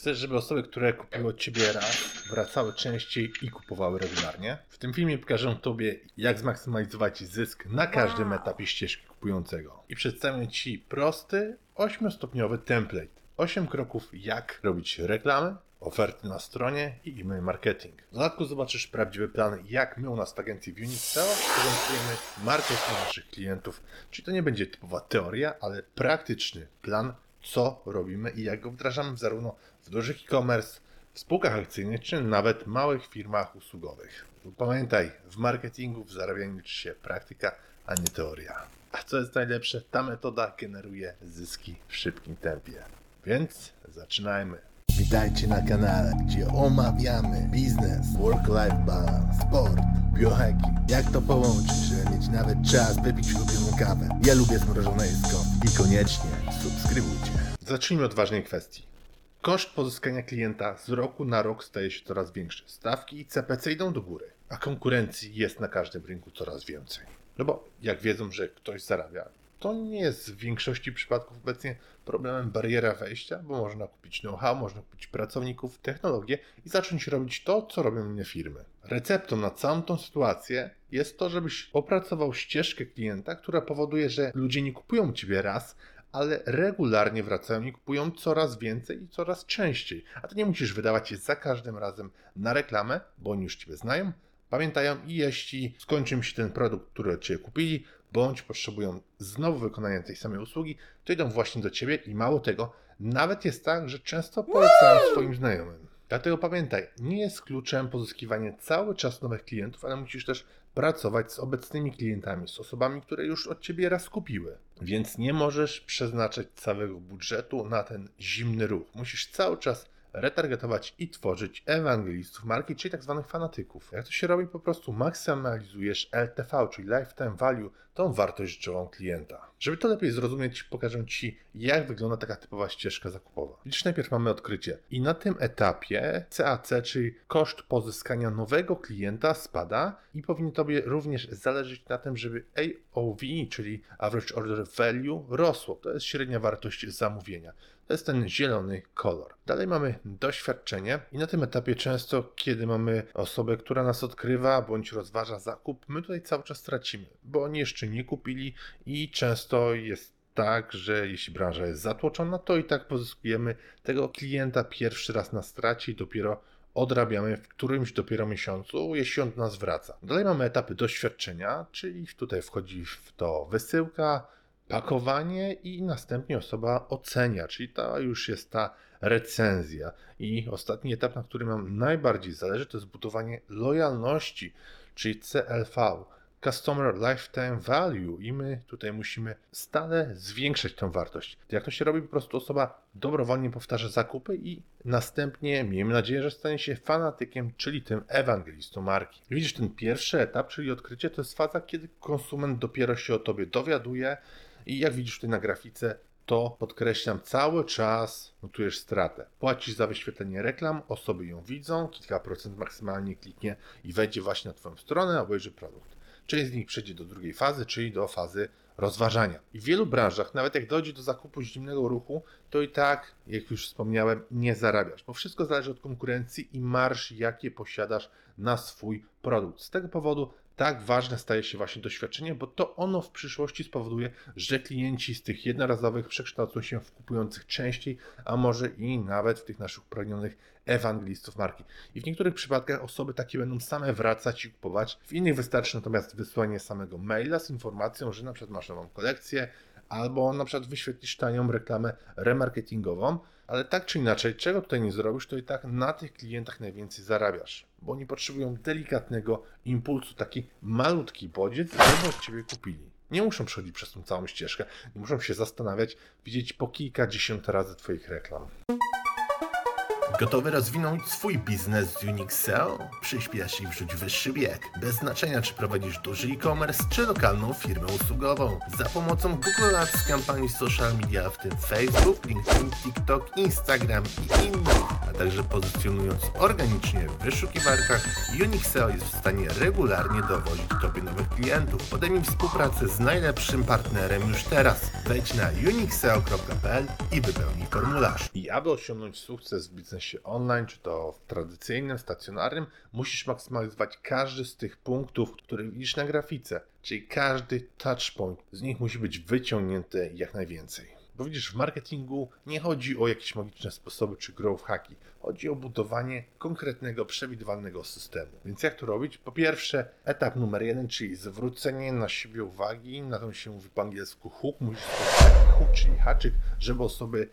Chcesz, żeby osoby, które kupiły od Ciebie raz, wracały częściej i kupowały regularnie? W tym filmie pokażę Tobie, jak zmaksymalizować zysk na każdym etapie ścieżki kupującego. I przedstawię Ci prosty, 8-stopniowy template. 8 kroków, jak robić reklamy, oferty na stronie i e-mail marketing. W dodatku zobaczysz prawdziwy plan, jak my u nas w agencji Unix prezentujemy marketing naszych klientów. Czyli to nie będzie typowa teoria, ale praktyczny plan, co robimy i jak go wdrażamy zarówno w dużych e-commerce, w spółkach akcyjnych, czy nawet małych firmach usługowych. Pamiętaj, w marketingu, w zarabianiu liczy się praktyka, a nie teoria. A co jest najlepsze, ta metoda generuje zyski w szybkim tempie. Więc zaczynajmy. Witajcie na kanale, gdzie omawiamy biznes, work-life balance, sport, biohacking. Jak to połączyć, żeby mieć nawet czas wypić ulubioną kawę. Ja lubię zmrożone jedzko i koniecznie subskrybujcie. Zacznijmy od ważnej kwestii. Koszt pozyskania klienta z roku na rok staje się coraz większy. Stawki i CPC idą do góry, a konkurencji jest na każdym rynku coraz więcej. No bo jak wiedzą, że ktoś zarabia, to nie jest w większości przypadków obecnie problemem bariera wejścia, bo można kupić know-how, można kupić pracowników, technologię i zacząć robić to, co robią inne firmy. Receptą na całą tą sytuację jest to, żebyś opracował ścieżkę klienta, która powoduje, że ludzie nie kupują ciebie raz, ale regularnie wracają i kupują coraz więcej i coraz częściej. A ty nie musisz wydawać się za każdym razem na reklamę, bo oni już ciebie znają, pamiętają i jeśli skończy im się ten produkt, który od ciebie kupili, bądź potrzebują znowu wykonania tej samej usługi, to idą właśnie do ciebie i mało tego, nawet jest tak, że często polecają swoim znajomym. Dlatego pamiętaj, nie jest kluczem pozyskiwanie cały czas nowych klientów, ale musisz też pracować z obecnymi klientami, z osobami, które już od ciebie raz kupiły. Więc nie możesz przeznaczać całego budżetu na ten zimny ruch. Musisz cały czas retargetować i tworzyć ewangelistów marki, czyli tak zwanych fanatyków. Jak to się robi? Po prostu maksymalizujesz LTV, czyli Lifetime Value, tą wartość życiową klienta. Żeby to lepiej zrozumieć, pokażę Ci, jak wygląda taka typowa ścieżka zakupowa. Widzisz, najpierw mamy odkrycie. I na tym etapie CAC, czyli koszt pozyskania nowego klienta spada i powinno Tobie również zależeć na tym, żeby AOV, czyli Average Order Value, rosło. To jest średnia wartość zamówienia. To jest ten zielony kolor. Dalej mamy doświadczenie i na tym etapie często, kiedy mamy osobę, która nas odkrywa bądź rozważa zakup, my tutaj cały czas tracimy, bo oni jeszcze nie kupili i często jest tak, że jeśli branża jest zatłoczona, to i tak pozyskujemy tego klienta pierwszy raz na stracie i dopiero odrabiamy w którymś dopiero miesiącu, jeśli on do nas wraca. Dalej mamy etapy doświadczenia, czyli tutaj wchodzi w to wysyłka, pakowanie i następnie osoba ocenia, czyli to już jest ta recenzja. I ostatni etap, na którym nam najbardziej zależy, to jest budowanie lojalności, czyli CLV. Customer Lifetime Value i my tutaj musimy stale zwiększać tą wartość. Jak to się robi? Po prostu osoba dobrowolnie powtarza zakupy i następnie miejmy nadzieję, że stanie się fanatykiem, czyli tym ewangelistą marki. Widzisz, ten pierwszy etap, czyli odkrycie, to jest faza, kiedy konsument dopiero się o tobie dowiaduje i jak widzisz tutaj na grafice, to podkreślam cały czas notujesz stratę. Płacisz za wyświetlenie reklam, osoby ją widzą, kilka procent maksymalnie kliknie i wejdzie właśnie na Twoją stronę, obejrzy produkt. Część z nich przejdzie do drugiej fazy, czyli do fazy rozważania. I w wielu branżach, nawet jak dojdzie do zakupu zimnego ruchu, to i tak, jak już wspomniałem, nie zarabiasz, bo wszystko zależy od konkurencji i marsz, jakie posiadasz na swój produkt. Z tego powodu tak ważne staje się właśnie doświadczenie, bo to ono w przyszłości spowoduje, że klienci z tych jednorazowych przekształcą się w kupujących częściej, a może i nawet w tych naszych upragnionych ewangelistów marki. I w niektórych przypadkach osoby takie będą same wracać i kupować, w innych wystarczy natomiast wysłanie samego maila z informacją, że na przykład masz nową kolekcję, albo na przykład wyświetlisz tanią reklamę remarketingową, ale tak czy inaczej, czego tutaj nie zrobisz, to i tak na tych klientach najwięcej zarabiasz, bo oni potrzebują delikatnego impulsu, taki malutki bodziec, żeby od Ciebie kupili. Nie muszą przechodzić przez tą całą ścieżkę, nie muszą się zastanawiać, widzieć po kilkadziesiąt razy Twoich reklam. Gotowy rozwinąć swój biznes z Unixel? Przyspiesz i wrzuć wyższy bieg. Bez znaczenia, czy prowadzisz duży e-commerce, czy lokalną firmę usługową. Za pomocą Google Ads, kampanii social media, w tym Facebook, LinkedIn, TikTok, Instagram i innych. Także pozycjonując organicznie w wyszukiwarkach, Unixeo jest w stanie regularnie dowozić Tobie nowych klientów. Podejmij współpracę z najlepszym partnerem już teraz. Wejdź na unixeo.pl i wypełnij formularz. I aby osiągnąć sukces w biznesie online, czy to w tradycyjnym, stacjonarnym, musisz maksymalizować każdy z tych punktów, które widzisz na grafice. Czyli każdy touchpoint z nich musi być wyciągnięty jak najwięcej. Bo widzisz, w marketingu nie chodzi o jakieś magiczne sposoby czy growth hacki. Chodzi o budowanie konkretnego, przewidywalnego systemu. Więc jak to robić? Po pierwsze, etap numer jeden, czyli zwrócenie na siebie uwagi, na to się mówi po angielsku hook, musisz taki hook, czyli haczyk, żeby osoby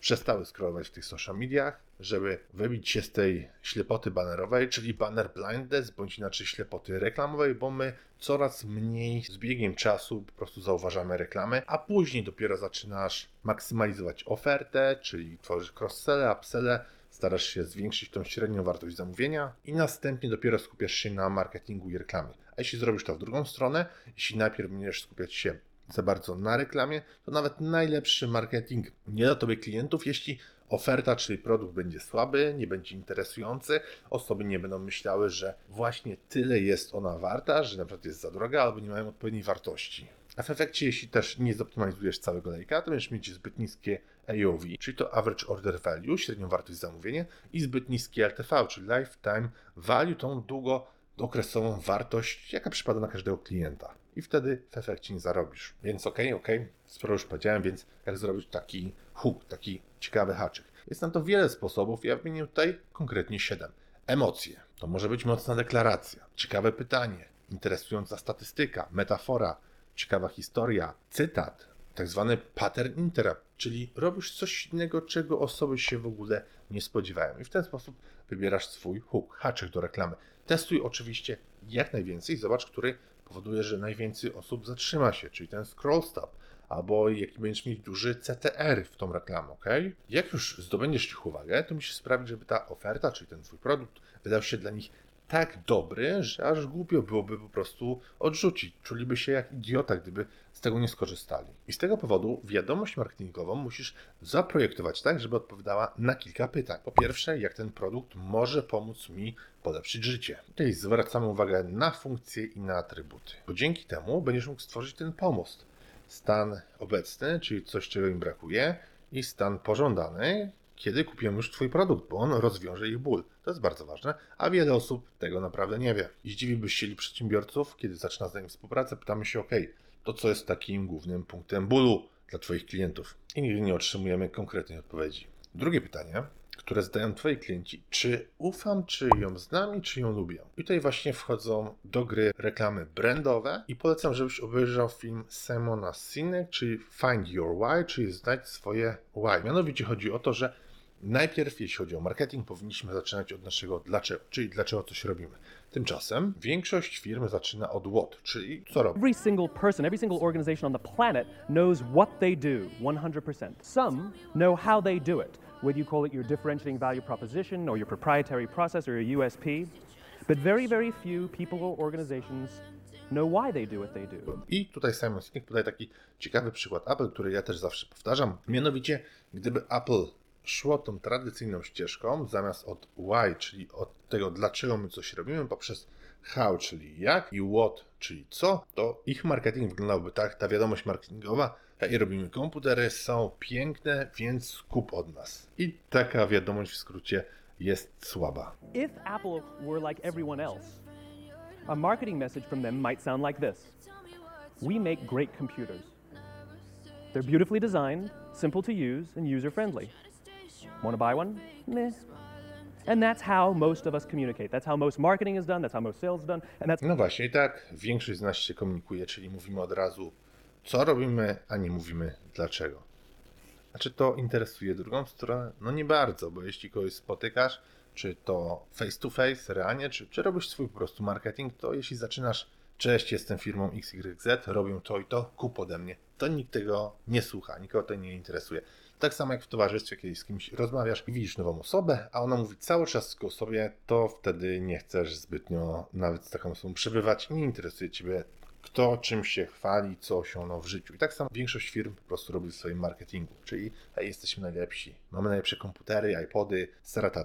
przestały scrollować w tych social mediach, żeby wybić się z tej ślepoty banerowej, czyli banner blindness, bądź inaczej ślepoty reklamowej, bo my coraz mniej z biegiem czasu po prostu zauważamy reklamy, a później dopiero zaczynasz maksymalizować ofertę, czyli tworzysz cross-selle, upselle, starasz się zwiększyć tą średnią wartość zamówienia i następnie dopiero skupiasz się na marketingu i reklamie. A jeśli zrobisz to w drugą stronę, jeśli najpierw będziesz skupiać się za bardzo na reklamie, to nawet najlepszy marketing nie da tobie klientów, jeśli oferta, czyli produkt będzie słaby, nie będzie interesujący, osoby nie będą myślały, że właśnie tyle jest ona warta, że na przykład jest za droga albo nie mają odpowiedniej wartości. A w efekcie, jeśli też nie zoptymalizujesz całego lejka, to będziesz mieć zbyt niskie AOV, czyli to Average Order Value, średnią wartość zamówienia i zbyt niskie LTV, czyli Lifetime Value, tą długookresową wartość, jaka przypada na każdego klienta i wtedy w efekcie nie zarobisz. Więc okej, okay, okej, okay, sporo już powiedziałem, więc jak zrobić taki hook, taki ciekawy haczyk. Jest na to wiele sposobów, ja wymienię tutaj konkretnie 7. Emocje. To może być mocna deklaracja, ciekawe pytanie, interesująca statystyka, metafora, ciekawa historia, cytat, tak zwany pattern interrupt, czyli robisz coś innego, czego osoby się w ogóle nie spodziewają. I w ten sposób wybierasz swój hook, haczyk do reklamy. Testuj oczywiście jak najwięcej, zobacz, który powoduje, że najwięcej osób zatrzyma się, czyli ten scroll stop, albo jaki będziesz mieć duży CTR w tą reklamę, ok? Jak już zdobędziesz ich uwagę, to musisz sprawić, żeby ta oferta, czyli ten twój produkt, wydał się dla nich tak dobry, że aż głupio byłoby po prostu odrzucić. Czuliby się jak idiota, gdyby z tego nie skorzystali. I z tego powodu wiadomość marketingową musisz zaprojektować tak, żeby odpowiadała na kilka pytań. Po pierwsze, jak ten produkt może pomóc mi polepszyć życie. Tutaj zwracamy uwagę na funkcje i na atrybuty, bo dzięki temu będziesz mógł stworzyć ten pomost. Stan obecny, czyli coś, czego im brakuje, i stan pożądany, kiedy kupią już Twój produkt, bo on rozwiąże ich ból. To jest bardzo ważne, a wiele osób tego naprawdę nie wie. I zdziwiłbyś się przedsiębiorców, kiedy zaczyna z nimi współpracę, pytamy się, ok, to co jest takim głównym punktem bólu dla Twoich klientów? I nigdy nie otrzymujemy konkretnej odpowiedzi. Drugie pytanie, które zadają Twoi klienci, czy ufam, czy ją znam i czy ją lubię. I tutaj właśnie wchodzą do gry reklamy brandowe i polecam, żebyś obejrzał film Simona Sinek, czyli Find Your Why, czyli znajdź swoje why. Mianowicie chodzi o to, że Najpierw, jeśli chodzi o marketing, powinniśmy zaczynać od naszego dlaczego, czyli dlaczego coś robimy. Tymczasem większość firm zaczyna od what, czyli co robi. Every single person, every single organization on the planet knows what they do 100%. Some know how they do it, whether you call it your differentiating value proposition or your proprietary process or your USP. But very, very few people or organizations know why they do what they do. I tutaj Simon Sinek podaje taki ciekawy przykład Apple, który ja też zawsze powtarzam. Mianowicie, gdyby Apple szło tą tradycyjną ścieżką, zamiast od why, czyli od tego, dlaczego my coś robimy, poprzez how, czyli jak, i what, czyli co, to ich marketing wyglądałby tak, ta wiadomość marketingowa, i robimy komputery, są piękne, więc kup od nas. I taka wiadomość w skrócie jest słaba. If Apple were like everyone else, a marketing message from them might sound like this. We make great computers. They're beautifully designed, simple to use, and user-friendly. Want to buy one? Meh. And that's how most of us communicate. That's how most marketing is done. That's how most sales is done. And that's No właśnie, i tak większość z nas się komunikuje, czyli mówimy od razu, co robimy, a nie mówimy dlaczego. A czy to interesuje drugą stronę? No nie bardzo, bo jeśli kogoś spotykasz, czy to face to face, realnie, czy, czy robisz swój po prostu marketing, to jeśli zaczynasz, cześć, jestem firmą XYZ, robię to i to, kup ode mnie, to nikt tego nie słucha, nikogo to nie interesuje. Tak samo jak w towarzystwie, kiedy z kimś rozmawiasz i widzisz nową osobę, a ona mówi cały czas tylko o sobie, to wtedy nie chcesz zbytnio nawet z taką osobą przebywać, nie interesuje ciebie kto czym się chwali, co osiągnął w życiu. I tak samo większość firm po prostu robi w swoim marketingu. Czyli hej, jesteśmy najlepsi, mamy najlepsze komputery, iPody,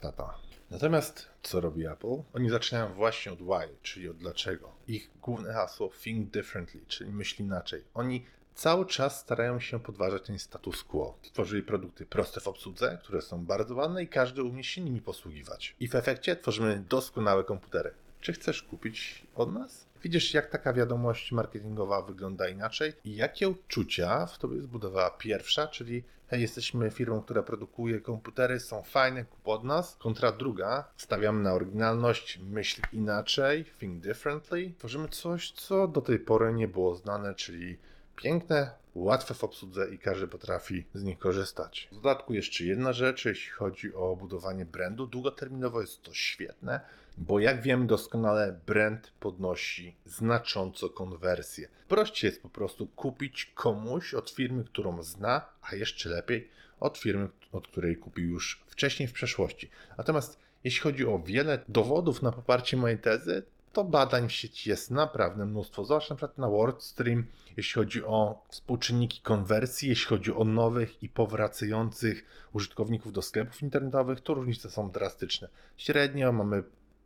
tata. Natomiast co robi Apple? Oni zaczynają właśnie od why, czyli od dlaczego. Ich główne hasło think differently, czyli myśl inaczej. Oni cały czas starają się podważać ten status quo. Tworzyli produkty proste w obsłudze, które są bardzo ładne i każdy umie się nimi posługiwać. I w efekcie tworzymy doskonałe komputery. Czy chcesz kupić od nas? Widzisz, jak taka wiadomość marketingowa wygląda inaczej i jakie uczucia w tobie zbudowała pierwsza, czyli hej, jesteśmy firmą, która produkuje komputery, są fajne, kup od nas, kontra druga, stawiamy na oryginalność, myśl inaczej, think differently, tworzymy coś, co do tej pory nie było znane, czyli piękne, łatwe w obsłudze i każdy potrafi z nich korzystać. W dodatku jeszcze jedna rzecz, jeśli chodzi o budowanie brandu, długoterminowo jest to świetne, bo jak wiemy doskonale, brand podnosi znacząco konwersję. Prościej jest po prostu kupić komuś od firmy, którą zna, a jeszcze lepiej od firmy, od której kupił już wcześniej w przeszłości. Natomiast jeśli chodzi o wiele dowodów na poparcie mojej tezy, to badań w sieci jest naprawdę mnóstwo. Zobacz na przykład na WordStream, jeśli chodzi o współczynniki konwersji, jeśli chodzi o nowych i powracających użytkowników do sklepów internetowych, to różnice są drastyczne. Średnio mamy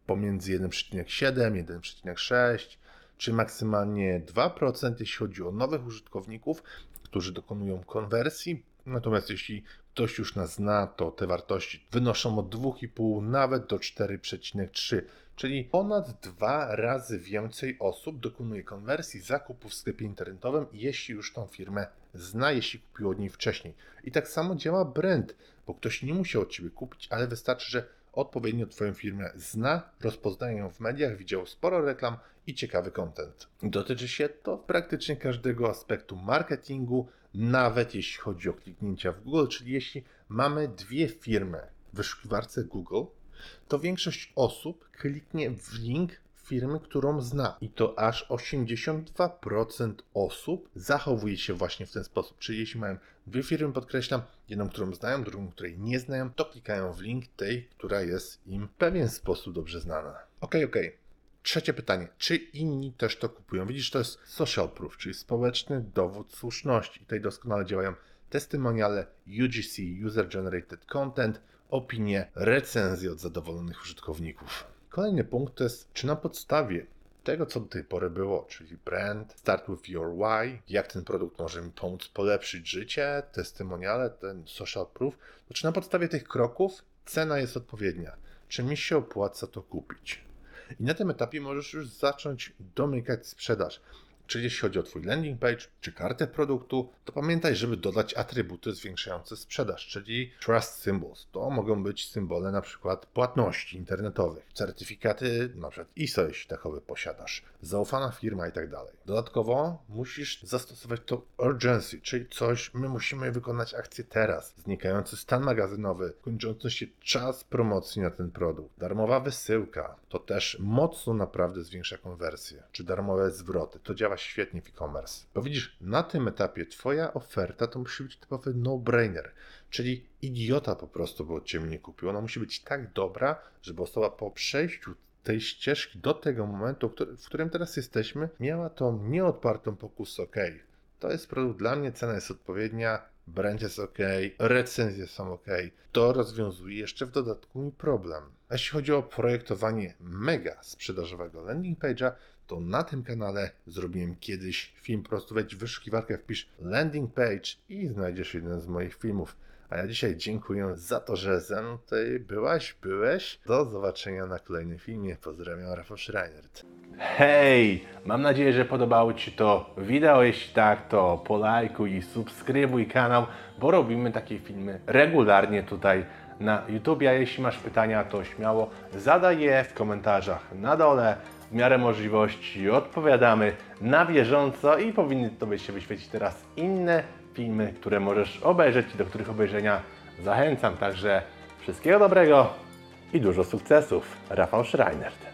pomiędzy 1,7, 1,6 czy maksymalnie 2%, jeśli chodzi o nowych użytkowników, którzy dokonują konwersji. Natomiast jeśli ktoś już nas zna, to te wartości wynoszą od 2,5 nawet do 4,3, czyli ponad dwa razy więcej osób dokonuje konwersji zakupu w sklepie internetowym, jeśli już tą firmę zna, jeśli kupił od niej wcześniej. I tak samo działa brand, bo ktoś nie musiał od ciebie kupić, ale wystarczy, że odpowiednio Twoją firmę zna, rozpoznaje ją w mediach, widział sporo reklam i ciekawy content. Dotyczy się to praktycznie każdego aspektu marketingu, nawet jeśli chodzi o kliknięcia w Google, czyli jeśli mamy dwie firmy w wyszukiwarce Google, to większość osób kliknie w link firmy, którą zna. I to aż 82% osób zachowuje się właśnie w ten sposób. Czyli jeśli mają dwie firmy, podkreślam, jedną, którą znają, drugą, której nie znają, to klikają w link tej, która jest im w pewien sposób dobrze znana. Ok, ok. Trzecie pytanie. Czy inni też to kupują? Widzisz, to jest social proof, czyli społeczny dowód słuszności. Tutaj doskonale działają testymoniale UGC, User Generated Content, opinie, recenzje od zadowolonych użytkowników. Kolejny punkt to jest, czy na podstawie tego, co do tej pory było, czyli brand, start with your why, jak ten produkt może mi pomóc polepszyć życie, testymoniale, ten social proof, to czy na podstawie tych kroków cena jest odpowiednia? Czy mi się opłaca to kupić? I na tym etapie możesz już zacząć domykać sprzedaż. Czyli jeśli chodzi o Twój landing page czy kartę produktu, to pamiętaj, żeby dodać atrybuty zwiększające sprzedaż, czyli trust symbols. To mogą być symbole na przykład płatności internetowych, certyfikaty na przykład ISO, jeśli takowy posiadasz, zaufana firma i tak. Dodatkowo musisz zastosować to urgency, czyli coś, my musimy wykonać akcję teraz. Znikający stan magazynowy, kończący się czas promocji na ten produkt, darmowa wysyłka, to też mocno naprawdę zwiększa konwersję, czy darmowe zwroty. To działa świetnie w e-commerce. Bo widzisz, na tym etapie Twoja oferta to musi być typowy no-brainer, czyli idiota po prostu by od Ciebie nie kupił. Ona musi być tak dobra, żeby osoba po przejściu tej ścieżki do tego momentu, w którym teraz jesteśmy, miała tą nieodpartą pokusę, ok, to jest produkt dla mnie, cena jest odpowiednia, brand jest ok, recenzje są ok. To rozwiązuje jeszcze w dodatku mi problem. A jeśli chodzi o projektowanie mega sprzedażowego landing page'a, to na tym kanale zrobiłem kiedyś film, po prostu wejdź w wyszukiwarkę, wpisz landing page i znajdziesz jeden z moich filmów. A ja dzisiaj dziękuję za to, że ze mną tutaj byłaś, byłeś. Do zobaczenia na kolejnym filmie. Pozdrawiam, Rafał Schreinert. Hej! Mam nadzieję, że podobało Ci to wideo. Jeśli tak, to polajkuj i subskrybuj kanał, bo robimy takie filmy regularnie tutaj na YouTube. A jeśli masz pytania, to śmiało zadaj je w komentarzach na dole. W miarę możliwości odpowiadamy na bieżąco i powinny Tobie się wyświecić teraz inne filmy, które możesz obejrzeć i do których obejrzenia zachęcam. Także wszystkiego dobrego i dużo sukcesów. Rafał Schreinert.